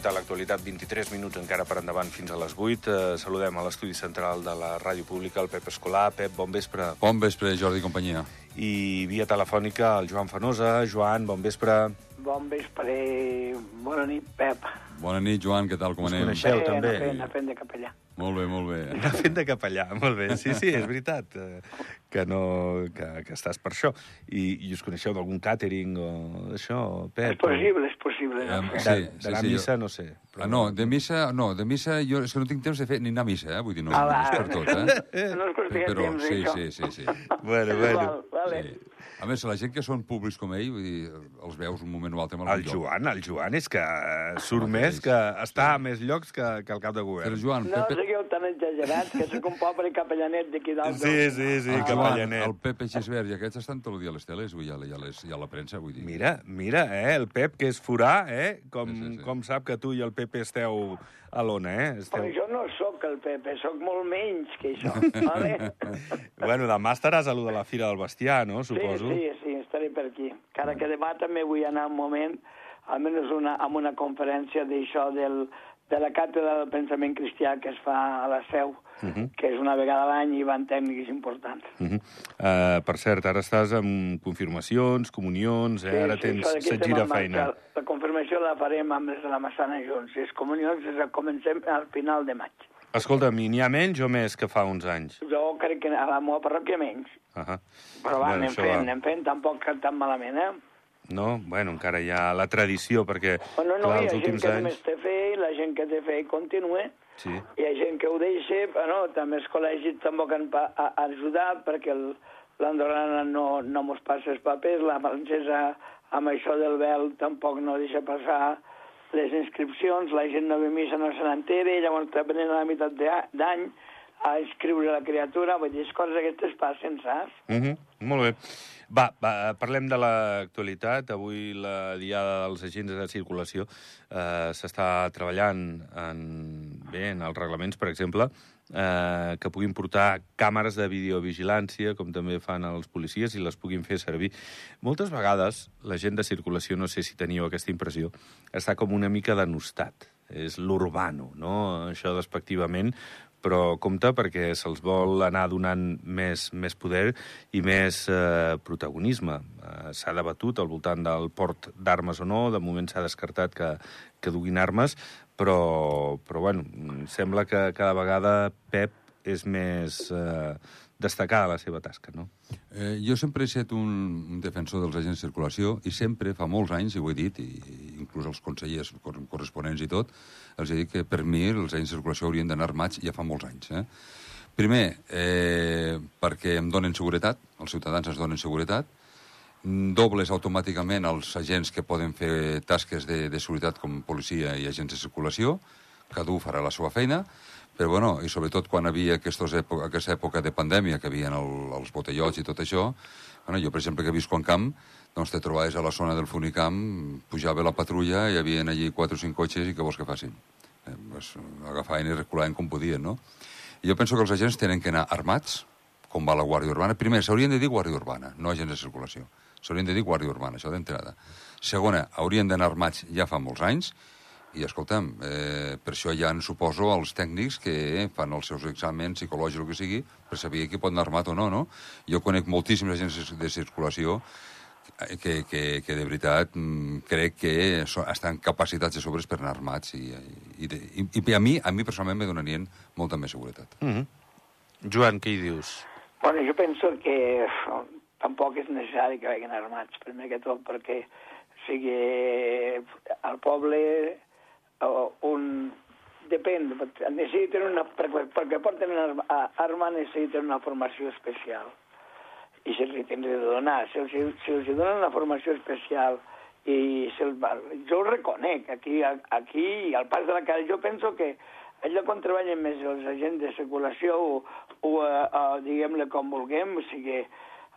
comentar l'actualitat 23 minuts encara per endavant fins a les 8. Eh, saludem a l'estudi central de la Ràdio Pública, el Pep Escolar. Pep, bon vespre. Bon vespre, Jordi i companyia. I via telefònica el Joan Fanosa. Joan, bon vespre. Bon vespre, bona nit, Pep. Bona nit, Joan, què tal, com Us anem? coneixeu? Bé, també. Fent, fent de capellà. Molt bé, molt bé. Anar fent de capellà, molt bé. Sí, sí, és veritat eh, que, no, que, que estàs per això. I, i us coneixeu d'algun càtering o d'això, Pep? És possible, és possible. Eh, No? De, sí, D'anar sí, a sí, missa, no sé. Ah, no, de missa, no, de missa, jo és que no tinc temps de fer ni anar a missa, eh? Vull dir, no, Ah, no va. és per tot, eh? No és qüestió de Però temps, sí, això. sí, sí, sí. Bueno, bueno. Val, vale. sí. A més, la gent que són públics com ell, vull dir, els veus un moment o altre amb El lloc. Joan, el Joan és que surt Home, més, és- que està a més llocs que, que el cap de Però, govern. Joan, No Pepe... sigueu tan exagerats, que sóc un pobre capellanet d'aquí dalt. Sí, sí, sí, el Joan, capellanet. el Pepe Xisbert i aquests estan tot el dia a les teles, i a, les, i a la premsa, vull dir. Mira, mira, eh, el Pep, que és forà, eh, com, Sí, sí, sí. com sap que tu i el Pepe esteu a l'ona, eh? Però Esteu... jo no sóc el Pepe, sóc molt menys que això, vale? Bueno, demà estaràs a lo de la Fira del Bestiar, no? Sí, Suposo. sí, sí, estaré per aquí. Encara que demà també vull anar un moment, almenys una, amb una conferència d'això del, de la càtedra del pensament cristià que es fa a la Seu, Mhm. que és una vegada a l'any i van tècnics importants. Uh -huh. uh, per cert, ara estàs amb confirmacions, comunions, eh? ara tens això d'aquí set gira feina. La confirmació la farem amb les de la Massana junts. Les comunions les comencem al final de maig. Escolta'm, i n'hi ha menys o més que fa uns anys? Jo crec que a la meva parròquia menys. Uh -huh. Però va, anem això fent, va. anem fent, tampoc tan malament, eh? No? Bueno, encara hi ha la tradició, perquè, Bueno, no, clar, hi els ha gent últims que anys... només té fe i la gent que té fe continua. Sí. Hi ha gent que ho deixa, però no, també els col·legis tampoc han ajudat perquè l'andorrana no, no mos passa els papers, la francesa amb això del vel tampoc no deixa passar les inscripcions, la gent no ve missa, no se n'entera, llavors te venen a la meitat d'any a inscriure la criatura, vull dir, coses aquestes passen, saps? Uh -huh. Molt bé. Va, va, parlem de l'actualitat. Avui la diada dels agents de circulació eh, s'està treballant en, bé, en els reglaments, per exemple, eh, que puguin portar càmeres de videovigilància, com també fan els policies, i les puguin fer servir. Moltes vegades la gent de circulació, no sé si teniu aquesta impressió, està com una mica denostat. És l'urbano, no? Això despectivament, però compte perquè se'ls vol anar donant més, més poder i més eh, protagonisme. Eh, s'ha debatut al voltant del port d'armes o no, de moment s'ha descartat que, que duguin armes, però, però bueno, sembla que cada vegada Pep és més eh, destacada la seva tasca, no? Eh, jo sempre he estat un, defensor dels agents de circulació i sempre, fa molts anys, i ho he dit, i, inclús els consellers cor- corresponents i tot, els he dit que per mi els agents de circulació haurien d'anar armats ja fa molts anys. Eh? Primer, eh, perquè em donen seguretat, els ciutadans ens donen seguretat, dobles automàticament els agents que poden fer tasques de, de seguretat com policia i agents de circulació, cada un farà la seva feina, però bueno, i sobretot quan havia aquestos època, aquesta època de pandèmia, que havien el, els botellots i tot això, bueno, jo, per exemple, que visco en camp, doncs te trobaves a la zona del Funicamp, pujava la patrulla, i hi havia allí quatre o cinc cotxes i què vols que facin? Eh, pues, agafaven i reculaven com podien, no? I jo penso que els agents tenen que anar armats, com va la Guàrdia Urbana. Primer, s'haurien de dir Guàrdia Urbana, no agents de circulació. S'haurien de dir Guàrdia Urbana, això d'entrada. Segona, haurien d'anar armats ja fa molts anys, i escolta'm, eh, per això ja en suposo els tècnics que fan els seus exàmens psicològics o el que sigui per saber qui pot anar armat o no, no? Jo conec moltíssims agents de circulació que, que, que de veritat mm, crec que so, estan capacitats de sobres per anar armats i, i, de, i, i a mi, a mi personalment me donarien molta més seguretat. Mm -hmm. Joan, què hi dius? Bueno, jo penso que tampoc és necessari que vagin armats, primer que tot, perquè sigui al poble o un... Depèn, necessiten una... Perquè, porten arma, arma necessiten una formació especial. I se li tindré de donar. Si els, si els donen una formació especial i se'ls va... Jo ho reconec, aquí, aquí al pas de la cara, jo penso que allò quan treballen més els agents de circulació o, o uh, diguem-ne com vulguem, o sigui,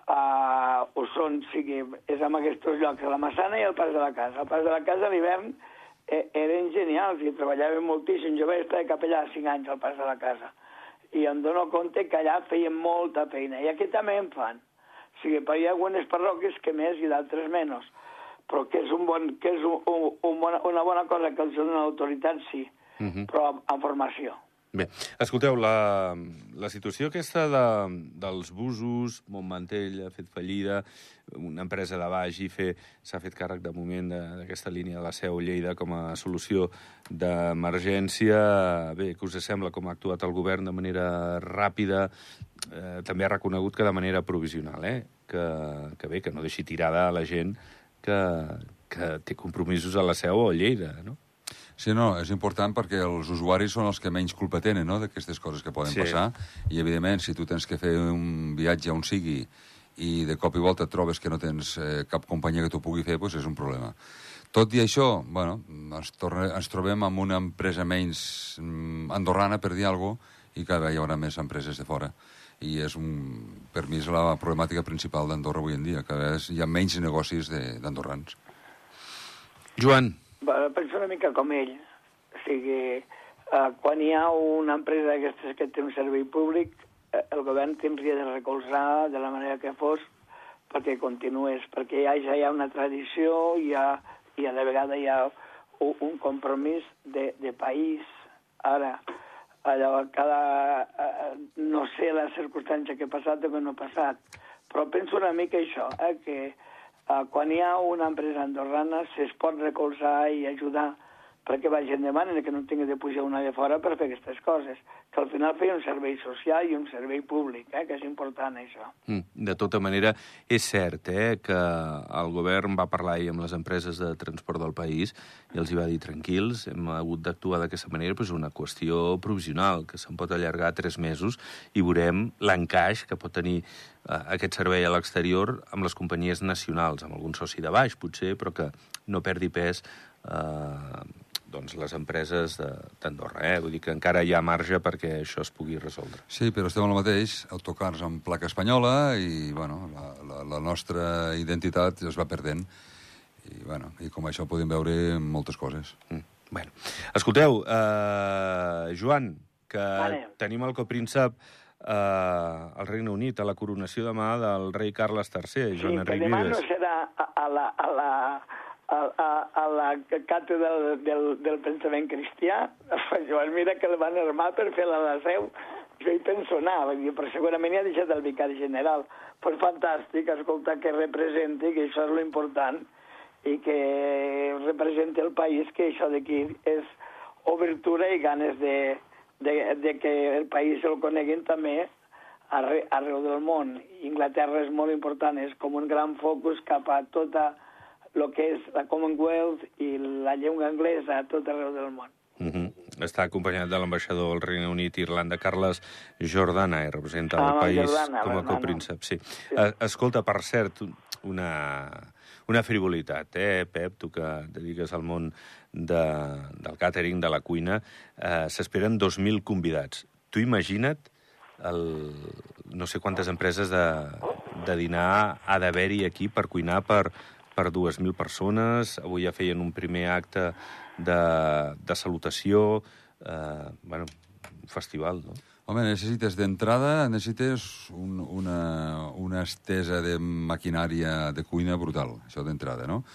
uh, ho són, o sigui, és en aquests llocs, a la Massana i al pas de la casa. Al pas de la casa a l'hivern eh, eren genials i treballaven moltíssim. Jo vaig estar de capellà 5 anys al pas de la casa i em dono compte que allà feien molta feina i aquí també en fan. O sigui, però hi ha algunes parròquies que més i d'altres menys. però que és, un bon, que és un, un, un bona, una bona cosa que els dona l'autoritat, sí, uh -huh. però amb, amb formació. Bé, escolteu, la, la situació aquesta de, dels busos, Montmantell ha fet fallida, una empresa de baix i s'ha fet càrrec de moment d'aquesta línia de la Seu Lleida com a solució d'emergència. Bé, què us sembla com ha actuat el govern de manera ràpida? Eh, també ha reconegut que de manera provisional, eh? Que, que bé, que no deixi tirada a la gent que, que té compromisos a la Seu o a Lleida, no? Sí, no, és important perquè els usuaris són els que menys culpa tenen, no?, d'aquestes coses que poden Sí. passar. I, evidentment, si tu tens que fer un viatge on sigui i de cop i volta trobes que no tens eh, cap companyia que t'ho pugui fer, doncs és un problema. Tot i això, bueno, ens, torne, ens trobem amb una empresa menys mm, andorrana, per dir alguna cosa, i cada vegada hi haurà més empreses de fora. I és un, per mi és la problemàtica principal d'Andorra avui en dia. Cada vegada hi ha menys negocis de- d'andorrans. Joan, penso una mica com ell. O sigui, eh, quan hi ha una empresa d'aquestes que té un servei públic, eh, el govern tindria de recolzar de la manera que fos perquè continués, perquè ja, ja hi ha una tradició i, ha, i a la vegada hi ha un, un compromís de, de país. Ara, allò, cada, eh, no sé la circumstància que ha passat o que no ha passat, però penso una mica això, eh, que quan hi ha una empresa andorrana se's pot recolzar i ajudar perquè vagi endavant i que no tingui de pujar una de fora per fer aquestes coses, que al final feia un servei social i un servei públic, eh, que és important això. Mm, De tota manera, és cert eh, que el govern va parlar ahir amb les empreses de transport del país i els hi va dir tranquils, hem hagut d'actuar d'aquesta manera, però és una qüestió provisional, que se'n pot allargar tres mesos i veurem l'encaix que pot tenir eh, aquest servei a l'exterior amb les companyies nacionals, amb algun soci de baix, potser, però que no perdi pes eh, doncs les empreses de- d'Andorra. Eh? Vull dir que encara hi ha marge perquè això es pugui resoldre. Sí, però estem el mateix, autocars amb placa espanyola i, bueno, la, la, la nostra identitat es va perdent. I, bueno, i com això podem veure moltes coses. Mm. Bueno. Escolteu, eh, Joan, que Vale. tenim el copríncep eh, al Regne Unit, a la coronació demà del rei Carles III, Sí, Joan que Enric demà no Vives. serà a, a la, a la, a, a, a la càtedra del, del, del pensament cristià. Joan, mira que el van armar per fer-la a la seu. Jo hi penso anar, però segurament ja ha deixat el vicari general. Però fantàstic, escolta, que representi, que això és lo important, i que representi el país, que això d'aquí és obertura i ganes de, de, de que el país el coneguin també arre, arreu del món. Inglaterra és molt important, és com un gran focus cap a tota el que és la Commonwealth i la llengua anglesa a tot arreu del món. Mm -hmm. Està acompanyat de l'ambaixador del Regne Unit i Irlanda, Carles Jordana, i representa Ah, el país Jordana, com a copríncep. Sí. Eh, escolta, per cert, una, una frivolitat, eh, Pep, tu que dediques al món de, del càtering, de la cuina, eh, s'esperen 2.000 convidats. Tu imagina't el, no sé quantes empreses de, de dinar ha d'haver-hi aquí per cuinar per, per 2.000 persones. Avui ja feien un primer acte de, de salutació. Eh, bueno, un festival, no? Home, necessites d'entrada, necessites un, una, una estesa de maquinària de cuina brutal, això d'entrada, no?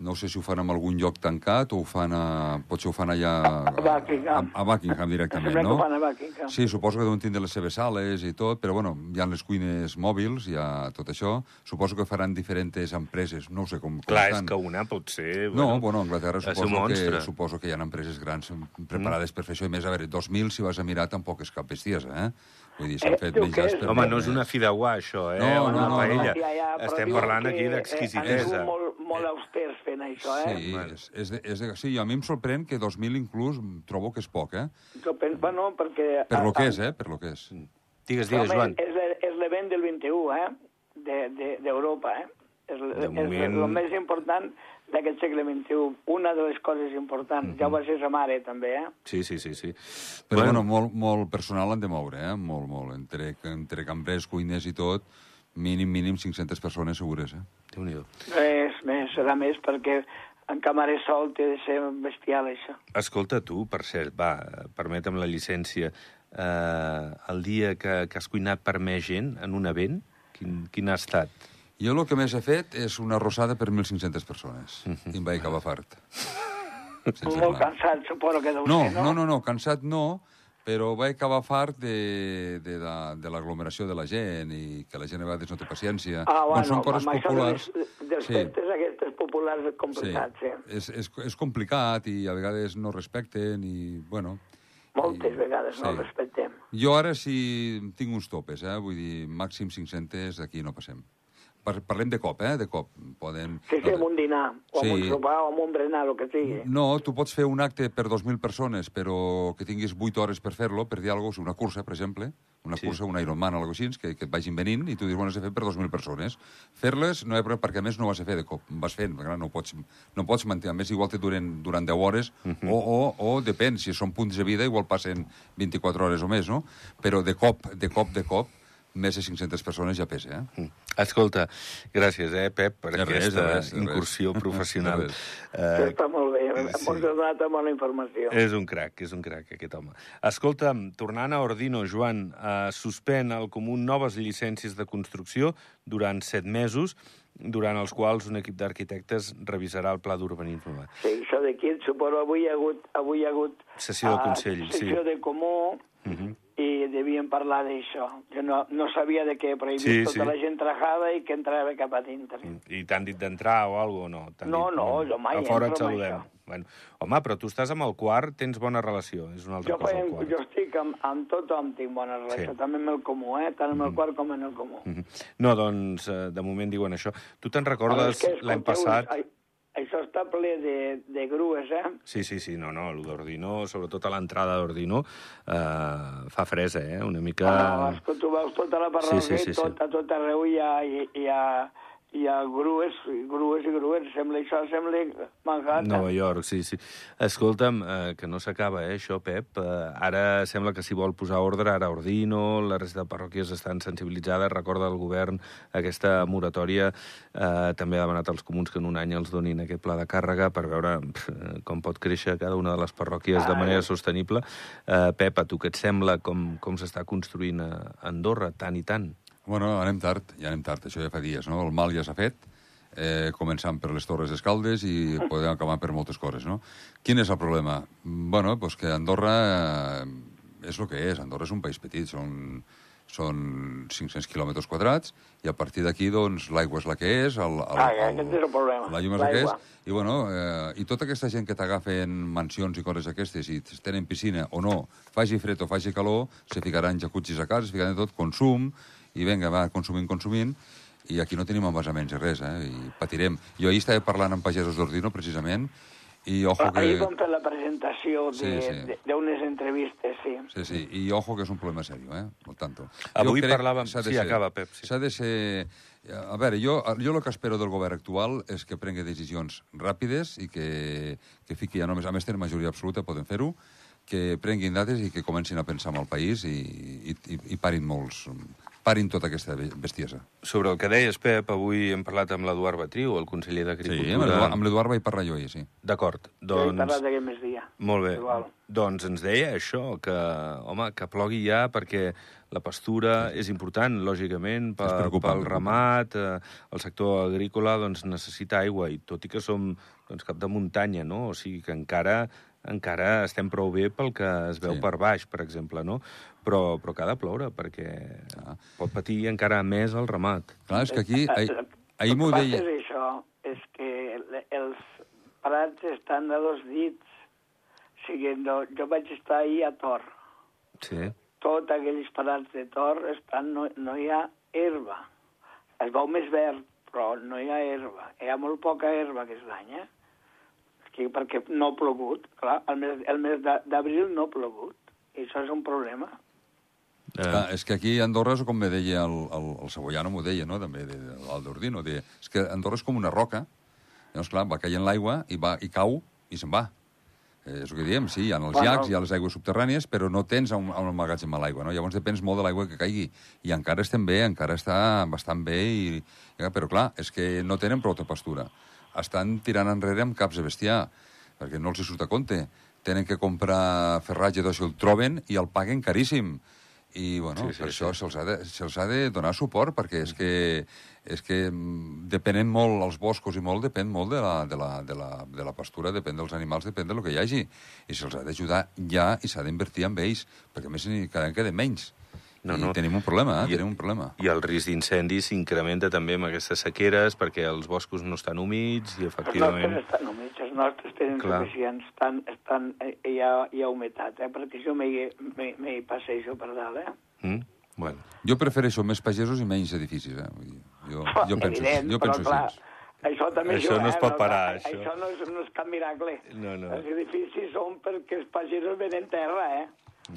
No sé si ho fan en algun lloc tancat o ho fan a... potser ho fan allà... A Buckingham. A, a Buckingham directament, Sembla que no? ho fan a Buckingham. Sí, suposo que deuen tindre les seves sales i tot, però bueno, hi ha les cuines mòbils, hi ha tot això. Suposo que faran diferents empreses, no ho sé com, com Clar, és estan. que una pot ser... No, bueno, a Anglaterra suposo que, suposo que hi ha empreses grans preparades mm. per fer això. I més, a veure, 2.000, si vas a mirar, tampoc és cap bestiesa, eh? Vull dir, s'han Eh, fet diu menjars és- per... Home, no és una fideuà, això, eh? No, no, no, paella. no. Ja, ja, Estem parlant aquí eh, Han d'exquisitesa. sigut molt, molt austers fent això, eh? Sí, Bueno. és, és, de, és de, sí, a mi em sorprèn que 2.000 inclús trobo que és poc, eh? Jo penso, bueno, perquè... Per lo que és, eh? Per lo que és. Digues, digues, Joan. és, l'e- és l'event del 21, eh? De- de- D'Europa, eh? És, De és moment- el més important d'aquest segle XXI. Una de les coses importants. Ja ho va ser sa mare, també, eh? Sí, sí, sí. sí. Però, bueno, molt, molt personal han de moure, eh? Molt, molt. Entre, entre cambrers, cuiners i tot, mínim, mínim 500 persones segures, eh? Déu-n'hi-do. És més, serà més, perquè en camarer sol té de ser bestial, això. Escolta, tu, per cert, va, permetem la llicència, eh, el dia que, que has cuinat per més gent en un event, quin, quin ha estat? Jo el que més he fet és una rosada per 1.500 persones. I em vaig acabar fart. Molt cansat, suposo que deu No, ser, no? no, no, no, cansat no, però vaig acabar fart de, de, de, de l'aglomeració de la gent i que la gent a vegades no té paciència. Ah, bueno, són coses amb populars... dels, dels sí. festes aquestes populars és complicat, sí. És, és, és complicat i a vegades no respecten i, bueno... Moltes i- vegades no sí. el respectem. Jo ara sí tinc uns topes, eh? Vull dir, màxim 500, d'aquí no passem. Par parlem de cop, eh? De cop. Poden... Sí, sí, amb un dinar, o amb un Sí. sopar, o amb un berenar, el que sigui. No, tu pots fer un acte per 2.000 persones, però que tinguis 8 hores per fer-lo, per dir alguna cosa, una cursa, per exemple, una Sí. sí. cursa, un Ironman o alguna cosa així, que, que et vagin venint i tu dius, bueno, has de fer per 2.000 persones. Fer-les no hi ha problema, perquè a més no ho has de fer de cop, vas fent, perquè clar, no pots, no pots mantenir, a més igual te duren durant 10 hores, uh -huh. o, o, o depèn, si són punts de vida, igual passen 24 hores o més, no? Però de cop, de cop, de cop, més de 500 persones ja pesa, eh? Mm. Escolta, gràcies, eh, Pep, per De res, aquesta de res, de res. incursió professional. Res. Sí, Eh, està molt bé, sí. ha donat bona informació. és un crac, és un crac, aquest home. Escolta'm, tornant a Ordino, Joan, eh, suspèn el Comú noves llicències de construcció durant set mesos, durant els quals un equip d'arquitectes revisarà el pla d'urbanisme. Sí, això d'aquí, suposo, avui hi ha hagut... Avui hi ha hagut Sessió de ah, Consell, sí. Sessió de comú, Uh -huh. Devien parlar d'això. Jo no, no sabia de què, però he vist Sí, tota sí. la gent trajada i que entrava cap a dintre. I t'han dit d'entrar o alguna cosa, no? No, dit, no, jo mai A fora et entro amb saludem. això. Bueno, home, però tu estàs amb el quart, tens bona relació, és una altra Jo, cosa, feien, quart. jo estic amb, amb tothom, tinc bona relació, Sí. Mm. també amb el comú, eh? tant amb el quart com amb el comú. Mhm. No, doncs, eh, de moment diuen això. Tu te'n recordes l'any passat... ai- Això està ple de, de grues, eh? Sí, sí, sí, no, no, el d'Ordino, sobretot a l'entrada d'Ordino, eh, fa fresa, eh? Una mica... Ah, és que tu veus tota la parròquia Sí, sí, sí, i tot, a tot arreu hi ha, hi, hi ha, hi ha grues, grues i grues. Sembla això, sembla Manhattan. Nova York, sí, sí. Escolta'm, eh, que no s'acaba, eh, això, Pep. Eh, ara sembla que s'hi vol posar ordre, ara Ordino, la resta de parròquies estan sensibilitzades, recorda el govern aquesta moratòria, eh, també ha demanat als comuns que en un any els donin aquest pla de càrrega per veure eh, com pot créixer cada una de les parròquies de Ah, manera eh. sostenible. Eh, Pep, a tu què et sembla com, com s'està construint a Andorra, tant i tant? Bueno, anem tard, ja anem tard, això ja fa dies, no? El mal ja s'ha fet, eh, començant per les Torres d'Escaldes i podem acabar per moltes coses, no? Quin és el problema? Bueno, pues que Andorra eh, és el que és, Andorra és un país petit, són, són 500 quilòmetres quadrats, i a partir d'aquí, doncs, l'aigua és la que és, el, el, Ah, aquest és el problema, la llum és la que és, i, bueno, eh, i tota aquesta gent que t'agafen mansions i coses aquestes i tenen piscina o no, faci fred o faci calor, se ficaran jacuzzis a casa, se ficaran tot, consum, i vinga, va, consumint, consumint, i aquí no tenim envasaments i res, eh? I patirem. Jo ahir estava parlant amb pagesos d'Ordino, precisament, i ojo que... Ahir vam fer la presentació Sí, de- sí. de- d'unes entrevistes, sí. Sí, sí, i ojo que és un problema serio, eh? Por tanto. Avui Jo crec parlàvem- de sí, ser- acaba, Pep, sí. S'ha de ser... A veure, jo, jo el que espero del govern actual és que prengui decisions ràpides i que, que fiqui ja només... A més, tenen majoria absoluta, poden fer-ho, que prenguin dates i que comencin a pensar en el país i, i, i, i parin molts... Parin tota aquesta be- bestiesa. Sobre el que deies, Pep, avui hem parlat amb l'Eduard Batriu, el conseller Sí, d'Agricultura. l'Eduard- amb l'Eduard vaig parlar jo ahir, sí. D'acord, Jo doncs... parlat d'aquest migdia. Molt bé. Igual. Doncs ens deia això, que, home, que plogui ja perquè la pastura és important, lògicament, És pel, preocupant, pel ramat, eh, el sector agrícola doncs, necessita aigua, i tot i que som doncs, cap de muntanya, no? O sigui que encara encara estem prou bé pel que es veu Sí. per baix, per exemple, no? Però, però que ha de ploure, perquè Ah. pot patir encara més el ramat. Clar, és que aquí... Eh, Ahir, eh, ahir m'ho el que passa deia... És això, és que els prats estan a dos dits. O sigui, no, jo vaig estar ahir a Tor. Sí. Tots aquells prats de Tor estan, no, no hi ha herba. Es veu més verd, però no hi ha herba. Hi ha molt poca herba aquest any, eh? Aquí, perquè no ha plogut. Clar, el mes, el mes d'a- d'abril no ha plogut. I això és un problema. Eh, Clar, és que aquí a Andorra és com me deia el, el, el Cebollano, m'ho deia, no?, també, de, de, el d'Ordino, de, és que Andorra és com una roca, llavors, clar, va caient l'aigua i, va, i cau i se'n va. Eh, és el que diem, sí, hi ha els Bueno. llacs, hi ha les aigües subterrànies, però no tens on, on emmagatzemar l'aigua, no? Llavors depens molt de l'aigua que caigui. I encara estem bé, encara està bastant bé, i, i, però clar, és que no tenen prou de pastura. Estan tirant enrere amb caps de bestiar, perquè no els hi surt a compte. Tenen que comprar ferratge, d'això el troben i el paguen caríssim. i bueno, Sí, sí, per sí. això se'ls ha, de, se ha de donar suport, perquè és que, és que mm, depenent molt els boscos i molt, depèn molt de la, de la, de la, de la pastura, depèn dels animals, depèn del que hi hagi. I se'ls ha d'ajudar ja i s'ha d'invertir en ells, perquè a més cada any queden menys. No, I no. tenim un problema, eh? I- tenim un problema. I el risc d'incendi s'incrementa també amb aquestes sequeres perquè els boscos no estan humits i Els nostres efectivament... estan humits, els nostres tenen Clar. suficients, estan, estan, eh, hi, ha, hi ha humitat, eh? perquè jo m'hi passejo per dalt, eh? Mm? Bueno, Jo prefereixo més pagesos i menys edificis, eh? Vull dir, jo, jo penso, Evident, jo però penso clar, així. això també Això jo, no es eh? pot parar, a- això. Això no és, no és cap miracle. No, no. Els edificis són perquè els pagesos venen terra, eh?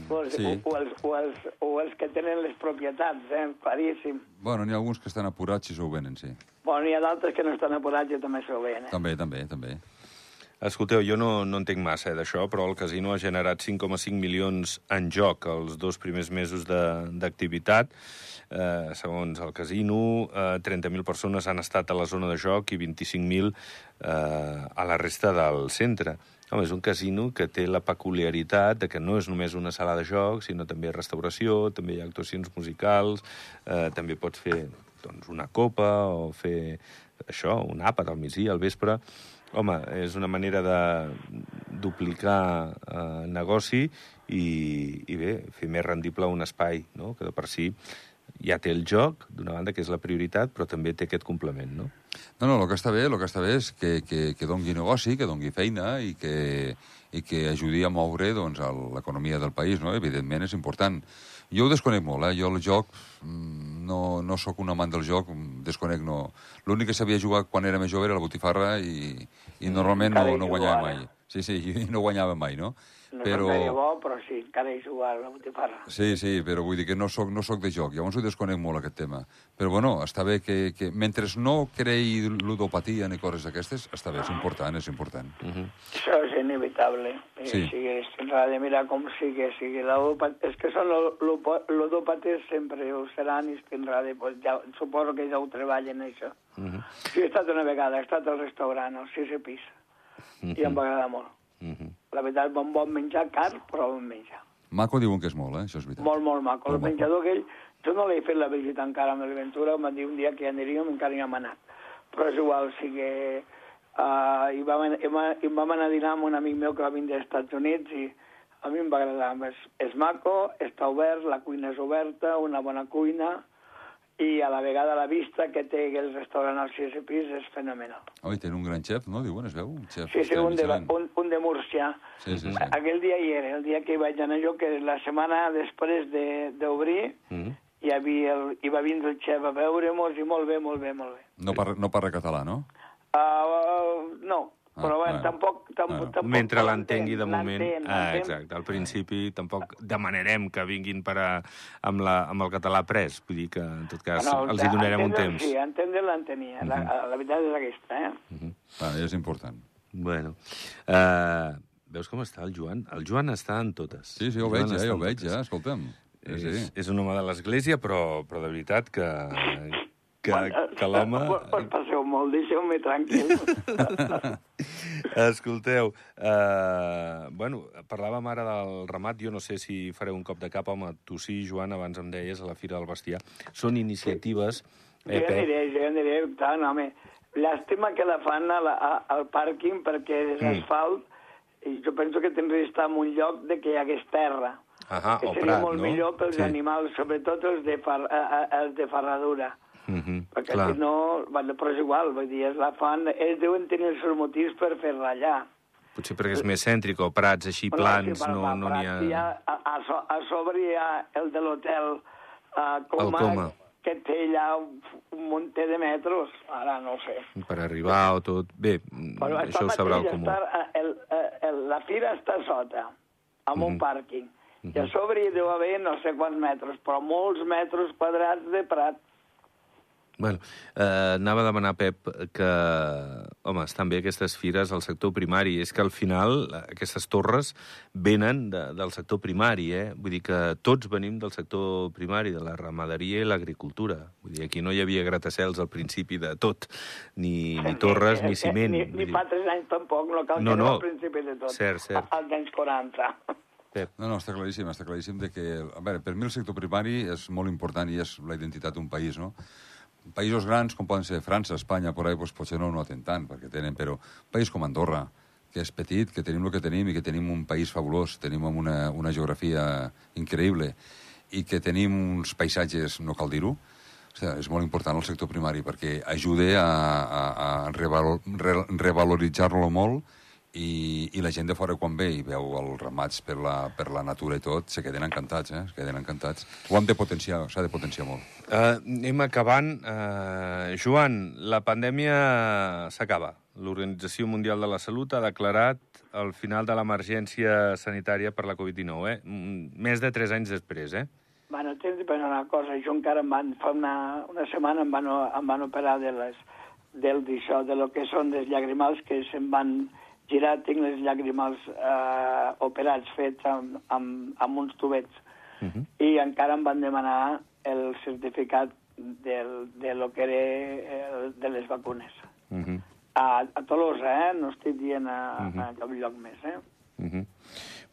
O els, Sí. o, o, els, o, els, o els que tenen les propietats, eh? Claríssim. Bueno, n'hi ha alguns que estan apurats i s'ho venen, sí. Bueno, hi ha d'altres que no estan apurats i també s'ho veien, eh? També, també, també. Escolteu, jo no, no entenc massa eh, d'això, però el casino ha generat 5,5 milions en joc els dos primers mesos de- d'activitat. Eh, segons el casino, eh, 30.000 persones han estat a la zona de joc i 25.000 eh, a la resta del centre. Home, és un casino que té la peculiaritat de que no és només una sala de joc, sinó també restauració, també hi ha actuacions musicals, eh, també pots fer doncs, una copa o fer això, un àpat al migdia, al vespre. Home, és una manera de duplicar eh, negoci i, i bé, fer més rendible un espai, no? que de per si ja té el joc, d'una banda, que és la prioritat, però també té aquest complement, no? No, no, el que està bé, el que està bé és que, que, que dongui negoci, que dongui feina i que, i que ajudi a moure doncs, l'economia del país, no? Evidentment és important. Jo ho desconec molt, eh? Jo el joc, mm, no, no sóc un amant del joc, mm, desconec, no. L'únic que sabia jugar quan era més jove era la botifarra i, i normalment no, no guanyava mai. Sí, sí, i no guanyava mai, no? No però... però... bo, però sí, encara hi jugar a la botifarra. Sí, sí, però vull dir que no soc, no soc de joc, llavors ho desconec molt, aquest tema. Però, bueno, està bé que, que mentre no creï ludopatia ni coses d'aquestes, està bé, és important, és important. Uh -huh. Això és inevitable. Sí. S'ha de mirar com sigui, sigui la ludopat- És que són ludopates sempre ho seran i es tindrà de... Pues ja, suposo que ja ho treballen, això. Uh -huh. Sí, he estat una vegada, he estat al restaurant, al sisè pis, i em va agradar molt. La veritat, bon, bon menjar, car, però bon menjar. Maco diuen que és molt, eh? Això és veritat. Molt, molt maco. El Molt maco. menjador aquell, jo no l'he fet la visita encara amb l'Aventura, em van dir un dia que hi aniríem, encara hi hem anat. Però és igual, o sigui, uh, hi, vam, va- hi vam anar a dinar amb un amic meu que va vindre als Estats Units i a mi em va agradar. És, és maco, està obert, la cuina és oberta, una bona cuina, i a la vegada la vista que té el restaurant al sisè pis és fenomenal. Oi, té un gran xef, no? Diuen, es veu? Un xef. Sí, sí, un de, un, un de Múrcia. Sí, sí, sí. Aquell dia hi era, el dia que hi vaig anar jo, que la setmana després de- d'obrir, Uh -huh. hi, havia el, hi va vindre el xef a veure-mos i molt bé, molt bé, molt bé. No, parla, no parla català, no? Uh, no, Ah, però bueno, bueno. tampoc, tampoc, Bueno. tampoc Mentre l'entengui de moment... Ah, exacte, al principi tampoc demanarem que vinguin per a, amb, la, amb el català pres. Vull dir que, en tot cas, No, els hi donarem un temps. Sí, entendre l'entenia. la, la veritat és aquesta, eh? Ah, és important. Bueno, uh, veus com està el Joan? El Joan està en totes. Sí, sí, ho veig, ja, està ja ho veig, totes. ja, escolta'm. És, sí. és un home de l'església, però, però de veritat que, que, que l'home... Passeu molt, deixeu-me tranquil. Escolteu, uh, bueno, parlàvem ara del ramat, jo no sé si fareu un cop de cap, home, tu sí, Joan, abans em deies, a la Fira del Bestiar. Són iniciatives... jo aniré, jo aniré, tant, home. Llàstima que la fan a la, a, al pàrquing perquè és Mm. asfalt i jo penso que tindria d'estar en un lloc de que hi hagués terra. Ahà, que seria prat, molt no? millor pels Sí. animals, sobretot els de, far, els de ferradura. Uh -huh, Perquè clar. si no, bueno, però és igual, vull dir, és la fan, ells deuen tenir els seus motius per fer-la allà. Potser perquè és més cèntric, o prats així Bueno, plans, sí, no per- no n'hi ha... ha... A, a, so, a sobre hi ha el de l'hotel uh, Coma, El Coma. que té allà un, un munter de metros, ara no sé. Per arribar o tot... Bé, Però això ho sabrà el comú. Està, el, el, el, la fira està sota, amb un Mhm. pàrquing. I a sobre hi deu haver no sé quants metres, però molts metres quadrats de prat. Bueno, eh, anava a demanar, Pep, que, home, estan bé aquestes fires al sector primari. És que al final eh, aquestes torres venen de, del sector primari, eh? Vull dir que tots venim del sector primari, de la ramaderia i l'agricultura. Vull dir, aquí no hi havia gratacels al principi de tot, ni, ni torres, ni ciment. Ni, Vull ni dir- fa tres anys tampoc, no cal No, que no. al principi de tot. Cert, cert. Als anys 40. Pep. No, no, està claríssim, està claríssim de que... A veure, per mi el sector primari és molt important i és la identitat d'un país, no? Països grans, com poden ser França, Espanya, por ahí, pues, potser no ho noten tant, perquè tenen, però un país com Andorra, que és petit, que tenim el que tenim i que tenim un país fabulós, tenim una, una geografia increïble i que tenim uns paisatges, no cal dir-ho, o sigui, és molt important el sector primari perquè ajuda a, a, a reval, re, revaloritzar-lo molt i, i la gent de fora quan ve i veu els ramats per la, per la natura i tot, se queden encantats, eh? Se queden encantats. Ho hem de potenciar, s'ha de potenciar molt. Uh, anem acabant. Uh, Joan, la pandèmia s'acaba. L'Organització Mundial de la Salut ha declarat el final de l'emergència sanitària per la Covid-19, eh? Més de tres anys després, eh? Bueno, tens de pensar una cosa, jo encara em van, fa una, una setmana em van, em van operar de les, del d'això, de lo que són les llagrimals que se'm van girar, tinc les llagrimals eh, operats, fets amb, amb, amb uns tubets, Uh -huh. i encara em van demanar el certificat del, de lo que era el, de les vacunes. Uh -huh. A, a Tolosa, eh? No estic dient a, Mhm. a cap lloc més, eh? Uh -huh.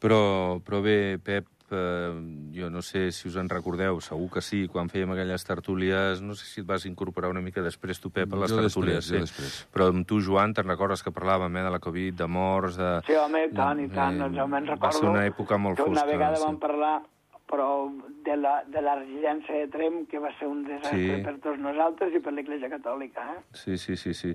però, però bé, Pep, eh, jo no sé si us en recordeu, segur que sí, quan fèiem aquelles tertúlies, no sé si et vas incorporar una mica després tu, Pep, a les Jo després, tertúlies. jo després. Però amb tu, Joan, te'n recordes que parlàvem eh, de la Covid, de morts, de... Sí, home, i tant, i tant, Eh, doncs jo me'n va recordo... ser una època molt fosca, Una vegada sí. vam parlar, però de la, de la residència de Trem, que va ser un desastre Sí. per tots nosaltres i per l'Església Catòlica, eh? Sí, sí, sí, sí.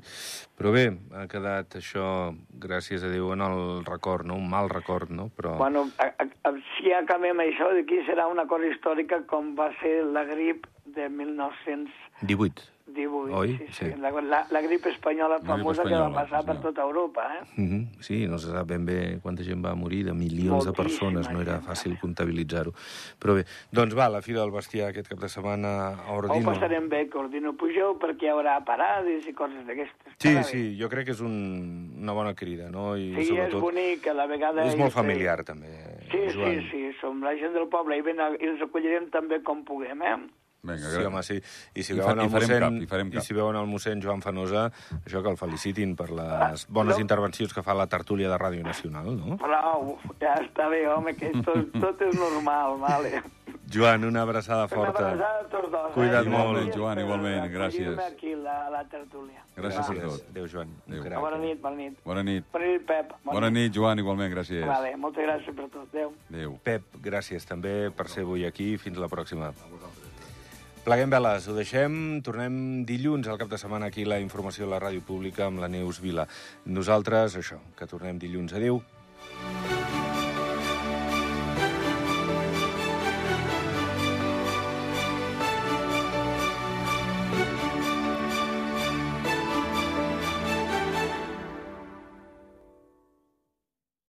Però bé, ha quedat això, gràcies a Déu, en el record, no? Un mal record, no? Però... Bueno, a, a, a, si acabem això, d'aquí serà una cosa històrica com va ser la grip de 1918. 18. Oi? Sí, sí. Sí. La, la, la grip espanyola grip famosa que espanyola, va passar sí, per tota Europa, eh? Mm -hmm. Sí, no se sap ben bé quanta gent va morir, de milions de Moltíssima persones, no era fàcil comptabilitzar-ho. Però bé, doncs va, la Fira del Bestiar aquest cap de setmana a Ho Ordino. passarem bé, que Ordino pugeu, perquè hi haurà parades i coses d'aquestes. Sí, Estarà bé. sí, jo crec que és un, una bona crida, no? I Sí, és sobretot bonic, a la vegada... és molt sé- familiar, també, Sí, Joan. sí, sí, som la gent del poble i, ben, i els acollirem també com puguem, eh? Vinga, Sí, home, sí. I si I veuen fa- el i farem mossèn, cap, i farem i cap. si veuen el mossèn Joan Fanosa, això que el felicitin per les bones no. intervencions que fa a la tertúlia de Ràdio Nacional, no? Prou, ja està bé, home, que tot, tot és normal, vale. Joan, una abraçada Una forta. abraçada a tots dos. Cuida't eh? molt. Joan, per igualment, gràcies. aquí a la, a la tertúlia. Gràcies Gràcies. tot. Adéu, Joan. Adéu. Bona nit, bona nit. Bona nit. Bona nit, Pep. Bona nit, Joan, igualment, gràcies. Vale, moltes gràcies per tot. Adéu. Adéu. Pep, gràcies també per ser avui aquí. Fins la pròxima. Pleguem veles, ho deixem. Tornem dilluns al cap de setmana aquí la informació a la ràdio pública amb la Neus Vila. Nosaltres, això, que tornem dilluns. Adéu.